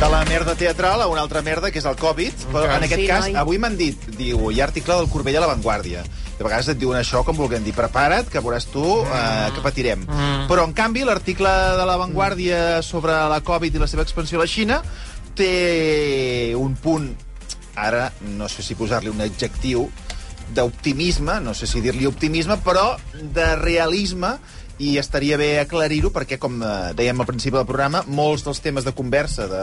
De la merda teatral a una altra merda, que és el Covid. Però en aquest Sí, cas, noi. avui m'han dit, diu, hi ha article del Corbell a la Vanguardia. De vegades et diuen això com volguem dir, prepara't, que veuràs tu eh, que patirem. Però, en canvi, l'article de la Vanguardia sobre la Covid i la seva expansió a la Xina té un punt, ara no sé si posar-li un adjectiu, d'optimisme, no sé si dir-li optimisme, però de realisme, i estaria bé aclarir-ho perquè, com eh, dèiem al principi del programa, molts dels temes de conversa de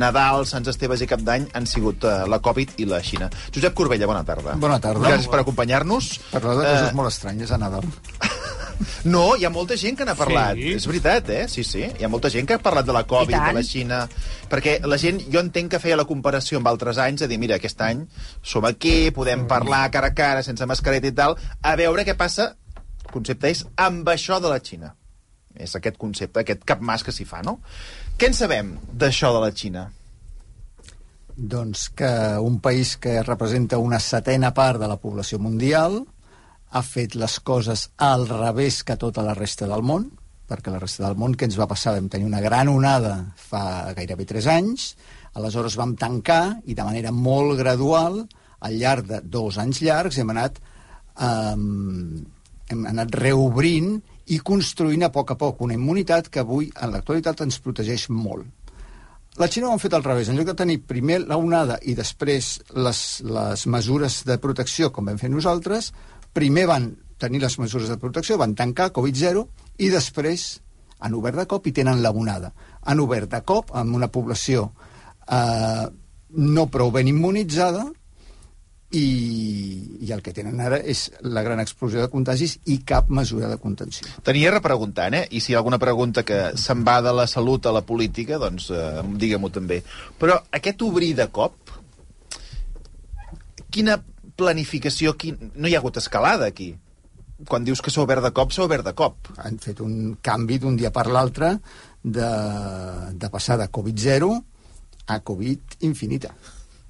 Nadal, Sants Esteves i Cap d'Any han sigut eh, la Covid i la Xina. Josep Corbella, bona tarda. Bona tarda. Gràcies per acompanyar-nos. Parlar de coses Eh, molt estranyes a Nadal. No, hi ha molta gent que n'ha parlat. Sí? És veritat, eh? Sí, sí. Hi ha molta gent que ha parlat de la Covid, de la Xina... Perquè la gent, jo entenc que feia la comparació amb altres anys, de dir, mira, aquest any som aquí, podem parlar cara a cara, sense mascareta i tal, a veure què passa, concepte és això de la Xina. És aquest concepte, aquest capmàs que s'hi fa, no? Què en sabem d'això de la Xina? Doncs que un país que representa una setena part de la població mundial ha fet les coses al revés que tota la resta del món, perquè la resta del món, què ens va passar? Vam tenir una gran onada fa gairebé 3 anys, aleshores vam tancar i de manera molt gradual, al llarg de dos anys llargs, hem anat, um, hem anat reobrint i construint a poc a poc una immunitat que avui, en l'actualitat, ens protegeix molt. La Xina ho han fet al revés. En lloc de tenir primer la onada i després les, les mesures de protecció, com vam fer nosaltres, primer van tenir les mesures de protecció, van tancar Covid-0 i després han obert de cop i tenen la onada. Han obert de cop amb una població eh, no prou ben immunitzada i, i el que tenen ara és la gran explosió de contagis i cap mesura de contenció. Tenia repreguntant, eh? I si hi ha alguna pregunta que se'n va de la salut a la política, doncs eh, digue-m'ho també. Però aquest obrir de cop, quina planificació... Quin... No hi ha hagut escalada, aquí. Quan dius que s'ha obert de cop, s'ha obert de cop. han fet un canvi d'un dia per l'altre de, de passar de Covid-0 a Covid infinita.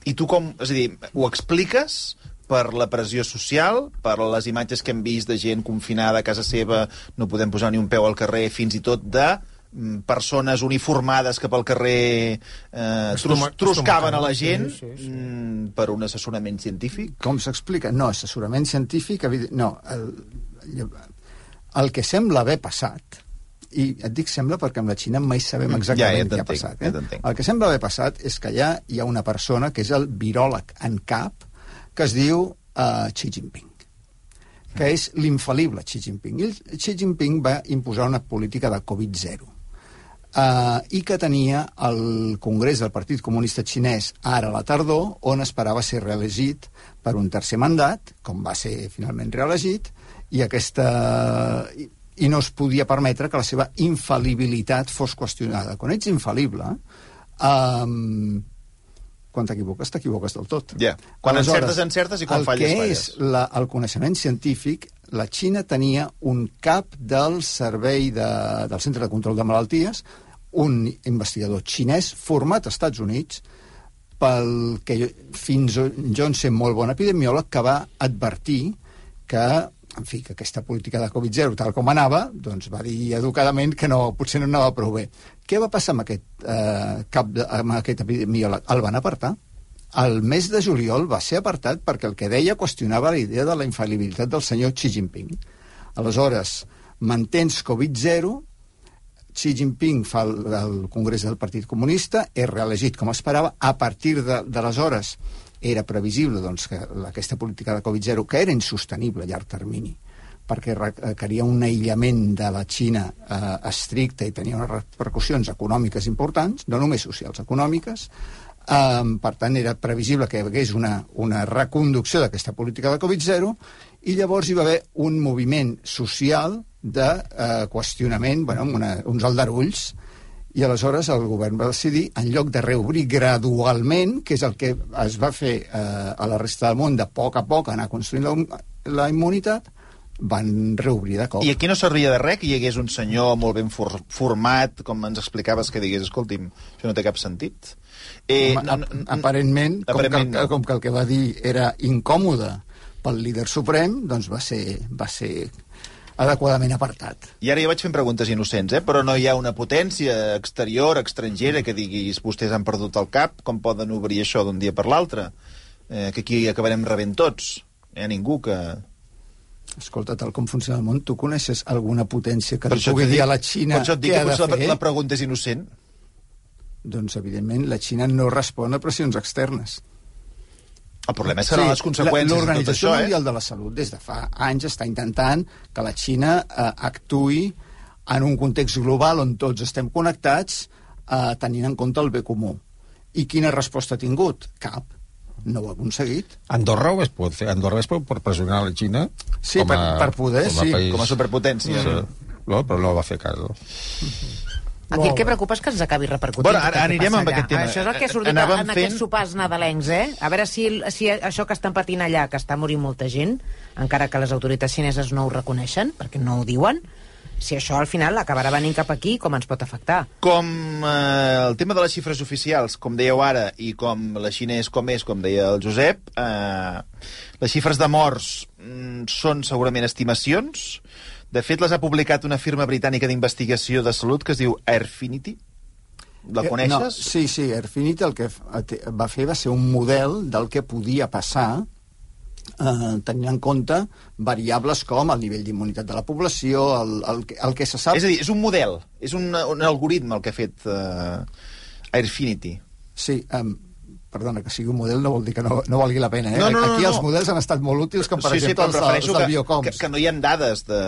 I tu com... És a dir, ho expliques per la pressió social, per les imatges que hem vist de gent confinada a casa seva, no podem posar ni un peu al carrer, fins i tot de mm, persones uniformades que pel carrer eh, trus, Estoma- truscaven a la gent sí, sí, sí. mm, per un assessorament científic. Com s'explica? No, assessorament científic... No, el, el que sembla haver passat, i et dic sembla perquè amb la Xina mai sabem Mm, exactament ja, ja què ha passat. ja Eh? t'entenc. el que sembla haver passat és que allà hi ha una persona que és el viròleg en cap que es diu uh, Xi Jinping que és l'infal·lible Xi Jinping. I Xi Jinping va imposar una política de Covid-0 uh, i que tenia el Congrés del Partit Comunista Xinès ara a la tardor, on esperava ser reelegit per un tercer mandat, com va ser finalment reelegit, i aquesta i, no es podia permetre que la seva infal·libilitat fos qüestionada. Quan ets infal·lible, um, quan t'equivoques, t'equivoques del tot. Ja. Quan Aleshores, encertes, encertes, i quan el falles, que falles. és la, el coneixement científic, la Xina tenia un cap del servei de, del Centre de Control de Malalties, un investigador xinès format als Estats Units, pel que jo, fins jo en sé molt bon epidemiòleg, que va advertir que en fi, que aquesta política de Covid-0, tal com anava, doncs va dir educadament que no, potser no anava prou bé. Què va passar amb aquest, eh, cap de, amb aquest epidemiòleg? El van apartar. El mes de juliol va ser apartat perquè el que deia qüestionava la idea de la infal·libilitat del senyor Xi Jinping. Aleshores, mantens Covid-0, Xi Jinping fa el, el Congrés del Partit Comunista, és reelegit com esperava, a partir d'aleshores era previsible doncs, que aquesta política de Covid-0, que era insostenible a llarg termini, perquè requeria un aïllament de la Xina eh, estricte i tenia unes repercussions econòmiques importants, no només socials, econòmiques, Um, per tant, era previsible que hi hagués una, una reconducció d'aquesta política de Covid-0 i llavors hi va haver un moviment social de uh, qüestionament, bueno, una, uns aldarulls, i aleshores el govern va decidir, en lloc de reobrir gradualment, que és el que es va fer eh, a la resta del món, de poc a poc anar construint la, la immunitat, van reobrir de cop. I aquí no servia de res que hi hagués un senyor molt ben for format, com ens explicaves, que digués, escolti'm, això no té cap sentit. Eh, Home, no, no, aparentment, aparentment com, que, no. com que el que va dir era incòmode pel líder suprem, doncs va ser, va ser adequadament apartat. I ara ja vaig fent preguntes innocents, eh? però no hi ha una potència exterior, estrangera, que diguis vostès han perdut el cap, com poden obrir això d'un dia per l'altre? Eh, que aquí acabarem rebent tots. Hi ha ningú que... Escolta, tal com funciona el món, tu coneixes alguna potència que per li pugui dir a la Xina què ha de fer? La pregunta és innocent. Doncs, evidentment, la Xina no respon a pressions externes. El problema és que sí, les conseqüències L'Organització eh? Mundial de la Salut des de fa anys està intentant que la Xina eh, actui en un context global on tots estem connectats eh, tenint en compte el bé comú. I quina resposta ha tingut? Cap. No ho ha aconseguit. Andorra ho es pot fer. Andorra es pot pressionar la Xina sí, com a, per, per poder, com a sí. País... Com a superpotència. Sí. No, però no va fer cas. No? Aquí el que preocupa és que ens acabi repercutint. Bueno, ara anirem amb aquest tema. Això és el que ha sortit Anàvem en fent... aquests sopars nadalencs, eh? A veure si, si això que estan patint allà, que està morint molta gent, encara que les autoritats xineses no ho reconeixen, perquè no ho diuen, si això al final acabarà venint cap aquí, com ens pot afectar? Com eh, el tema de les xifres oficials, com dèieu ara, i com la Xina és com és, com deia el Josep, eh, les xifres de morts mm, són segurament estimacions, de fet, les ha publicat una firma britànica d'investigació de salut que es diu Airfinity. La coneixes? No, sí, sí, Airfinity el que va fer va ser un model del que podia passar eh, tenint en compte variables com el nivell d'immunitat de la població, el, el, el que se sap... És a dir, és un model, és un, un algoritme el que ha fet eh, Airfinity. Sí, um, perdona, que sigui un model no vol dir que no, no valgui la pena. Eh? No, no, no, Aquí no, els models han estat molt útils, com per sí, exemple sí, els, els del Biocoms. Que, que no hi ha dades de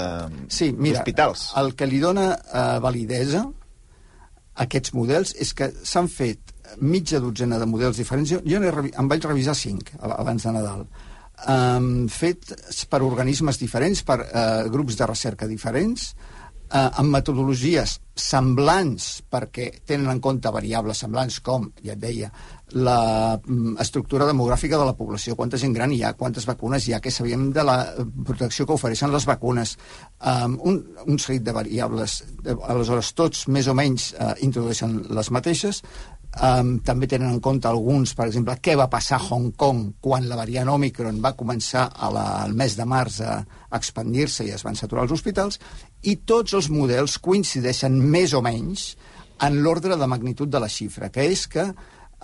sí, mira, hospitals. el que li dona uh, validesa a aquests models és que s'han fet mitja dotzena de models diferents. Jo, jo em vaig revisar cinc abans de Nadal. Um, fet per organismes diferents, per uh, grups de recerca diferents, uh, amb metodologies semblants perquè tenen en compte variables semblants com, ja et deia, la mm, demogràfica de la població, quanta gent gran hi ha, quantes vacunes hi ha, què sabíem de la protecció que ofereixen les vacunes, um, un, un seguit de variables, aleshores tots més o menys uh, introdueixen les mateixes, Um, també tenen en compte alguns, per exemple, què va passar a Hong Kong quan la variant Omicron va començar al mes de març a expandir-se i es van saturar els hospitals, i tots els models coincideixen més o menys en l'ordre de magnitud de la xifra, que és que uh,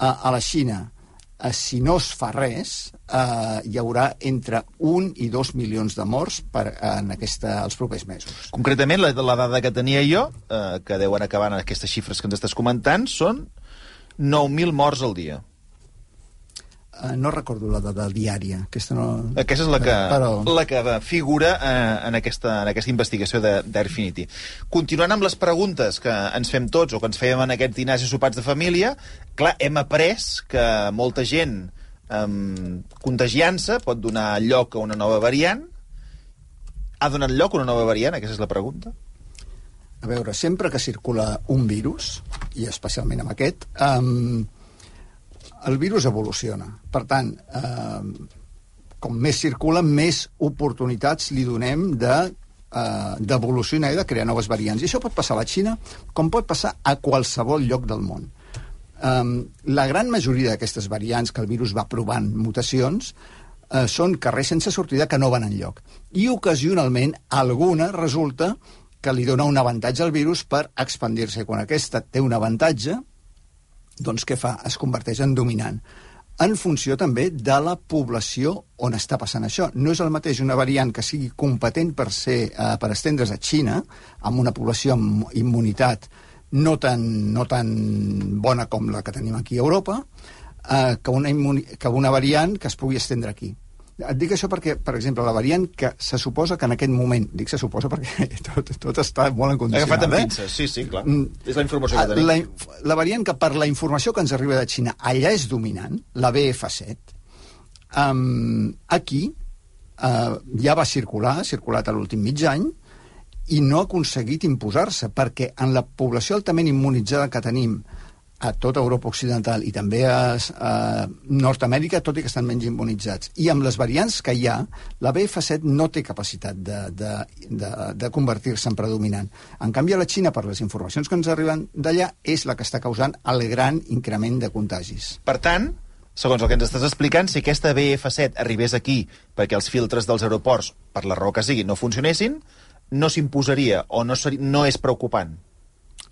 a la Xina, uh, si no es fa res, uh, hi haurà entre 1 i 2 milions de morts per, en aquesta, els propers mesos. Concretament, la, la dada que tenia jo, uh, que deuen acabar en aquestes xifres que ens estàs comentant, són 9.000 morts al dia. Uh, no recordo la dada diària. Aquesta, no... aquesta és la que, Però... la que figura uh, en, aquesta, en aquesta investigació d'Airfinity. Continuant amb les preguntes que ens fem tots o que ens fèiem en aquests dinars i sopats de família, clar, hem après que molta gent um, contagiant-se pot donar lloc a una nova variant. Ha donat lloc a una nova variant? Aquesta és la pregunta. A veure, sempre que circula un virus, i especialment amb aquest, um, el virus evoluciona. Per tant, eh, com més circula, més oportunitats li donem de eh, d'evolucionar i de crear noves variants. I això pot passar a la Xina, com pot passar a qualsevol lloc del món. Um, la gran majoria d'aquestes variants que el virus va provant mutacions uh, són carrers sense sortida que no van en lloc. I ocasionalment alguna resulta que li dona un avantatge al virus per expandir-se. Quan aquesta té un avantatge, doncs què fa? Es converteix en dominant en funció també de la població on està passant això. No és el mateix una variant que sigui competent per, ser, eh, per estendre's a Xina, amb una població amb immunitat no tan, no tan bona com la que tenim aquí a Europa, eh, que, una que una variant que es pugui estendre aquí. Et dic això perquè, per exemple, la variant que se suposa que en aquest moment... Dic se suposa perquè tot, tot està molt en condicionat. Agafat amb eh? pinces, sí, sí, clar. Mm, és la informació que tenim. La, la variant que, per la informació que ens arriba de Xina, allà és dominant, la BF7, um, aquí uh, ja va circular, ha circulat a l'últim mig any, i no ha aconseguit imposar-se, perquè en la població altament immunitzada que tenim a tota Europa Occidental i també a, a Nord-Amèrica, tot i que estan menys immunitzats. I amb les variants que hi ha, la BF7 no té capacitat de, de, de, de convertir-se en predominant. En canvi, a la Xina, per les informacions que ens arriben d'allà, és la que està causant el gran increment de contagis. Per tant, segons el que ens estàs explicant, si aquesta BF7 arribés aquí perquè els filtres dels aeroports, per la raó que sigui, no funcionessin, no s'imposaria o no, seria, no és preocupant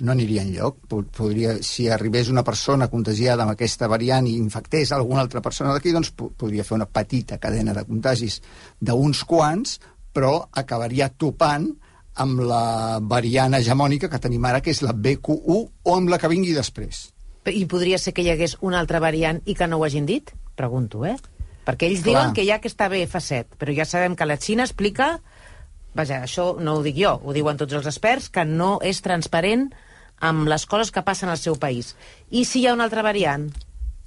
no aniria enlloc. Podria, si arribés una persona contagiada amb aquesta variant i infectés alguna altra persona d'aquí, doncs podria fer una petita cadena de contagis d'uns quants, però acabaria topant amb la variant hegemònica que tenim ara, que és la BQ1, o amb la que vingui després. I podria ser que hi hagués una altra variant i que no ho hagin dit? Pregunto, eh? Perquè ells Clar. diuen que hi ha aquesta BF7, però ja sabem que la Xina explica vaja, això no ho dic jo, ho diuen tots els experts, que no és transparent amb les coses que passen al seu país. I si hi ha una altra variant?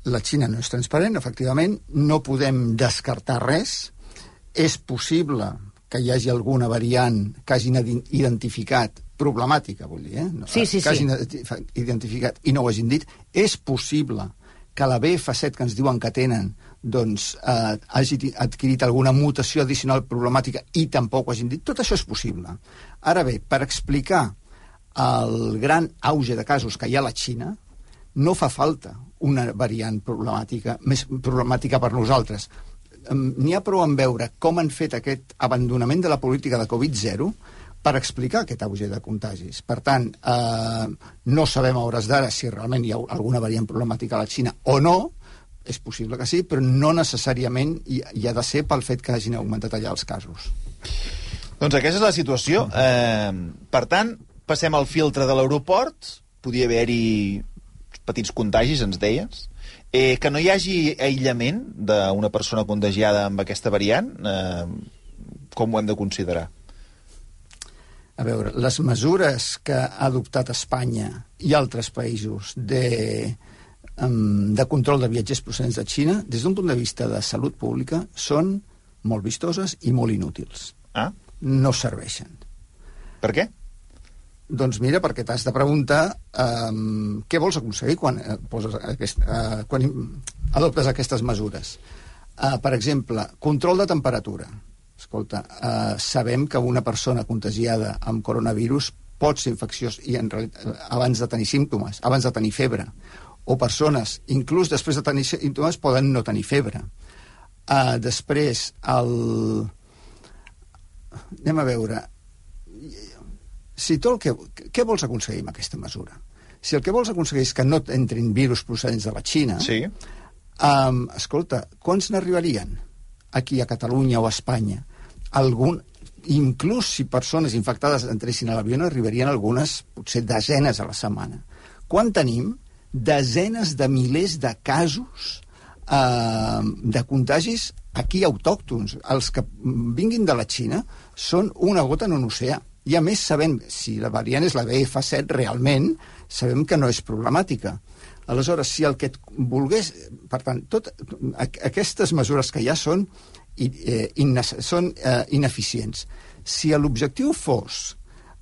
La Xina no és transparent, efectivament, no podem descartar res. És possible que hi hagi alguna variant que hagin identificat problemàtica, vull dir, eh? No, sí, sí, que hagin sí. identificat i no ho hagin dit. És possible que la BF7 que ens diuen que tenen doncs, eh, hagi adquirit alguna mutació addicional problemàtica i tampoc ho hagin dit. Tot això és possible. Ara bé, per explicar el gran auge de casos que hi ha a la Xina, no fa falta una variant problemàtica, més problemàtica per nosaltres. N'hi ha prou en veure com han fet aquest abandonament de la política de Covid-0 per explicar aquest auge de contagis. Per tant, eh, no sabem a hores d'ara si realment hi ha alguna variant problemàtica a la Xina o no, és possible que sí, però no necessàriament hi, hi ha de ser pel fet que hagin augmentat allà els casos. Doncs aquesta és la situació. Eh, per tant, passem al filtre de l'aeroport, podia haver-hi petits contagis, ens deies, eh, que no hi hagi aïllament d'una persona contagiada amb aquesta variant, eh, com ho hem de considerar? A veure, les mesures que ha adoptat Espanya i altres països de, de control de viatgers procedents de Xina, des d'un punt de vista de salut pública, són molt vistoses i molt inútils. Ah? No serveixen. Per què? Doncs mira, perquè t'has de preguntar um, què vols aconseguir quan, eh, poses aquest, uh, quan adoptes aquestes mesures. Uh, per exemple, control de temperatura. Escolta, uh, sabem que una persona contagiada amb coronavirus pot ser infecciós i en realitat, abans de tenir símptomes, abans de tenir febre. O persones, inclús després de tenir símptomes, poden no tenir febre. Uh, després, el... Anem a veure si tu el que, què vols aconseguir amb aquesta mesura? Si el que vols aconseguir és que no entrin virus procedents de la Xina, sí. um, escolta, quants n'arribarien aquí a Catalunya o a Espanya? Algun, inclús si persones infectades entressin a l'avió, n'arribarien algunes, potser desenes a la setmana. Quan tenim desenes de milers de casos eh, de contagis aquí autòctons. Els que vinguin de la Xina són una gota en un oceà. I a més sabem, si la variant és la BF7 realment, sabem que no és problemàtica. Aleshores, si el que et volgués... Per tant, tot, aquestes mesures que ha són, eh, són eh, ineficients. Si l'objectiu fos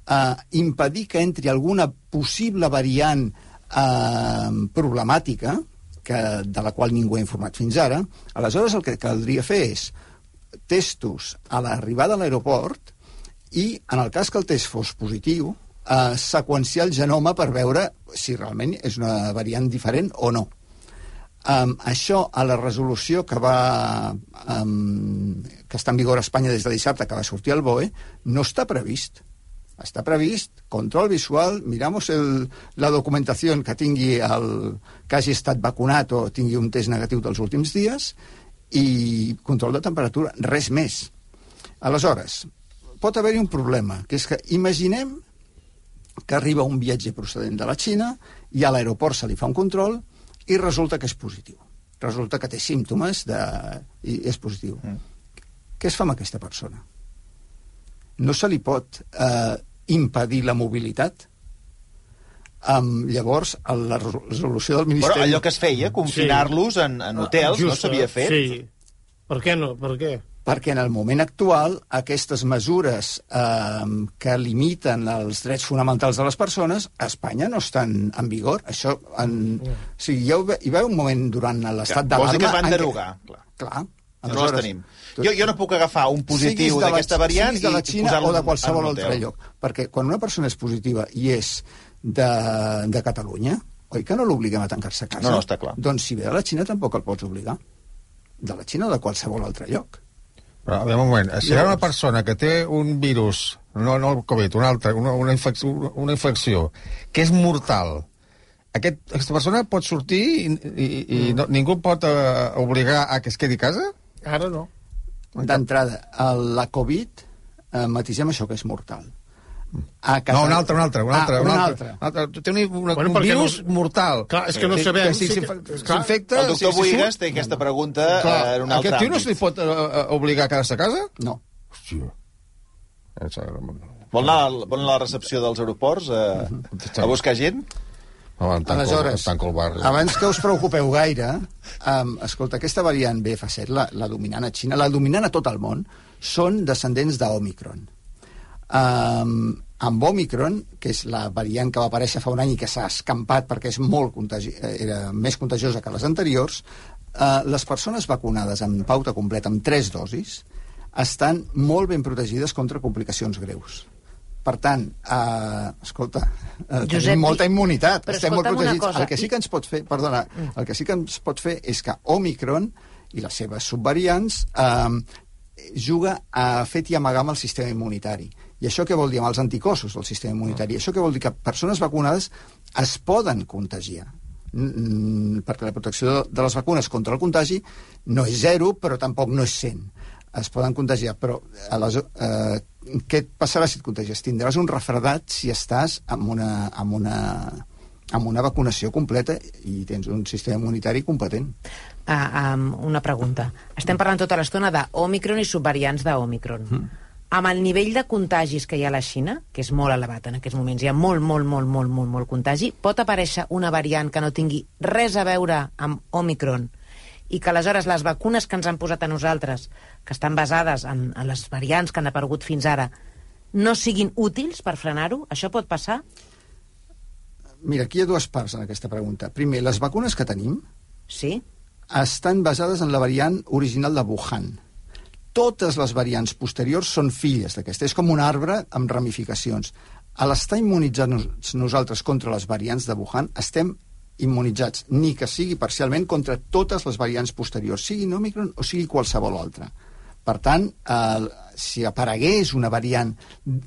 eh, impedir que entri alguna possible variant problemàtica, que, de la qual ningú ha informat fins ara, aleshores el que caldria fer és testos a l'arribada a l'aeroport i, en el cas que el test fos positiu, eh, seqüenciar el genoma per veure si realment és una variant diferent o no. Um, això, a la resolució que va um, que està en vigor a Espanya des de dissabte, que va sortir al BOE, no està previst. Està previst control visual, miramos el, la documentació que tingui el, que hagi estat vacunat o tingui un test negatiu dels últims dies i control de temperatura, res més. Aleshores, pot haver-hi un problema, que és que imaginem que arriba un viatger procedent de la Xina i a l'aeroport se li fa un control i resulta que és positiu. Resulta que té símptomes de... i és positiu. Mm. Què es fa amb aquesta persona? No se li pot eh, impedir la mobilitat? Um, llavors, a la resolució del Ministeri... Però allò que es feia, confinar-los sí. en, en hotels, Just, no s'havia fet? Sí. Per què no? Per què? perquè en el moment actual aquestes mesures eh, que limiten els drets fonamentals de les persones a Espanya no estan en vigor. Això, en, o sigui, hi, va haver un moment durant l'estat Vols d'alarma... dir que es van en què- derogar? Clar. Clar. No les tenim. Jo, jo no puc agafar un positiu d'aquesta variant de la i Xina posar-lo o de qualsevol altre lloc. Perquè quan una persona és positiva i és de, de Catalunya, oi que no l'obliguem a tancar-se a casa? No, no, està clar. Doncs si ve de la Xina tampoc el pots obligar. De la Xina o de qualsevol altre lloc. Però, a veure, un moment, si hi ha una persona que té un virus, no, no el Covid, un altre, una, una, infecció, una infecció, que és mortal, aquest, aquesta persona pot sortir i, i, i no, ningú pot uh, obligar a que es quedi a casa? Ara no. D'entrada, la Covid, eh, matisem això que és mortal. A No, un altre, un altre, un altre. Ah, un un altre. altre. Un altre. Té un, una, Bueno, un virus no- mortal. Clar, és que no Sí, sabem Que si si- s'inf- clar, s'infecta... El doctor si, si Boigas surt- té aquesta pregunta Clar, en un altre aquest tio no se li pot uh, obligar a quedar-se a casa? No. Hòstia. Vol anar, vol anar a la recepció dels aeroports a, a buscar gent? No, em tanco, Aleshores, tanco el barri. abans que us preocupeu gaire, um, escolta, aquesta variant BF7, la, la dominant a Xina, la dominant a tot el món, són descendents d'Omicron. Um, amb Omicron, que és la variant que va aparèixer fa un any i que s'ha escampat perquè és molt contagi eh, era més contagiosa que les anteriors, uh, les persones vacunades amb pauta completa, amb tres dosis, estan molt ben protegides contra complicacions greus. Per tant, eh, escolta, eh, Josep, tenim molta immunitat, però estem molt protegits. cosa, el que sí que ens pot fer, perdona, el que sí que ens pot fer és que Omicron i les seves subvariants eh, juga a fet i amagar amb el sistema immunitari. I això què vol dir amb els anticossos del sistema immunitari? Això què vol dir? Que persones vacunades es poden contagiar. Mm, perquè la protecció de les vacunes contra el contagi no és zero, però tampoc no és 100. Es poden contagiar, però aleshores, eh, què et passarà si et contagies? Tindràs un refredat si estàs amb una, amb una, amb una vacunació completa i tens un sistema immunitari competent. Ah, um, una pregunta. Estem parlant tota l'estona d'Omicron i subvariants d'Omicron. Mm. Amb el nivell de contagis que hi ha a la Xina, que és molt elevat en aquests moments, hi ha molt, molt, molt, molt, molt, molt contagi, pot aparèixer una variant que no tingui res a veure amb Omicron i que aleshores les vacunes que ens han posat a nosaltres, que estan basades en, en les variants que han aparegut fins ara, no siguin útils per frenar-ho? Això pot passar? Mira, aquí hi ha dues parts en aquesta pregunta. Primer, les vacunes que tenim Sí? estan basades en la variant original de Wuhan. Totes les variants posteriors són filles d'aquesta. És com un arbre amb ramificacions. A l'estar immunitzats nosaltres contra les variants de Wuhan, estem immunitzats, ni que sigui parcialment, contra totes les variants posteriors, sigui Omicron o sigui qualsevol altra. Per tant, eh, si aparegués una variant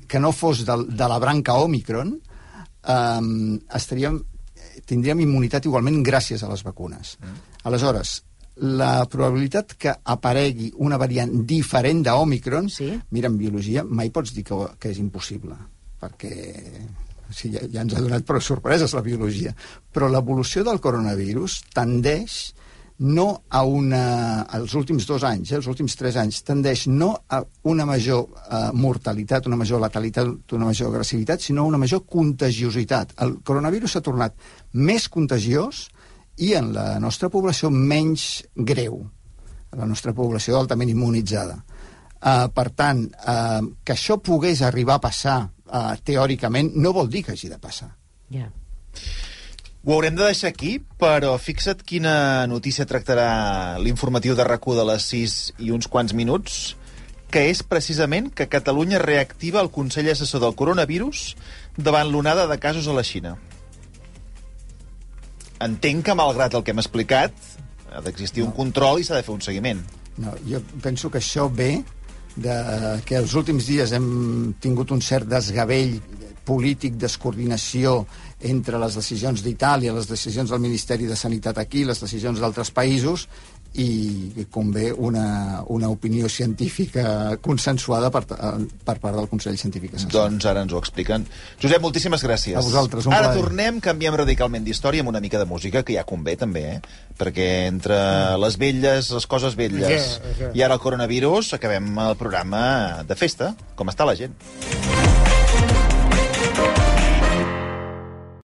que no fos de, de la branca Omicron, eh, estaríem, tindríem immunitat igualment gràcies a les vacunes. Mm. Aleshores, la probabilitat que aparegui una variant diferent d'Omicron, Sí. mira, en biologia mai pots dir que, que és impossible, perquè o sigui, ja, ja ens ha donat prou sorpreses la biologia. Però l'evolució del coronavirus tendeix no a una... els últims dos anys, eh, els últims tres anys, tendeix no a una major eh, mortalitat, una major letalitat, una major agressivitat, sinó a una major contagiositat. El coronavirus s'ha tornat més contagiós i en la nostra població menys greu, la nostra població altament immunitzada. Uh, per tant, uh, que això pogués arribar a passar uh, teòricament no vol dir que hagi de passar. Ja. Ho haurem de deixar aquí, però fixa't quina notícia tractarà l'informatiu de rac de les 6 i uns quants minuts, que és precisament que Catalunya reactiva el Consell Assessor del Coronavirus davant l'onada de casos a la Xina. Entenc que, malgrat el que hem explicat, ha d'existir un control i s'ha de fer un seguiment. No, jo penso que això ve de que els últims dies hem tingut un cert desgavell polític, descoordinació entre les decisions d'Itàlia, les decisions del Ministeri de Sanitat aquí, les decisions d'altres països, i convé una, una opinió científica consensuada per, per part del Consell Científic Assessor. Doncs ara ens ho expliquen. Josep, moltíssimes gràcies. A vosaltres, un Ara plaer. tornem, canviem radicalment d'història amb una mica de música, que ja convé també, eh? Perquè entre les velles, les coses velles, Ja, ja. i ara el coronavirus, acabem el programa de festa. Com està la gent?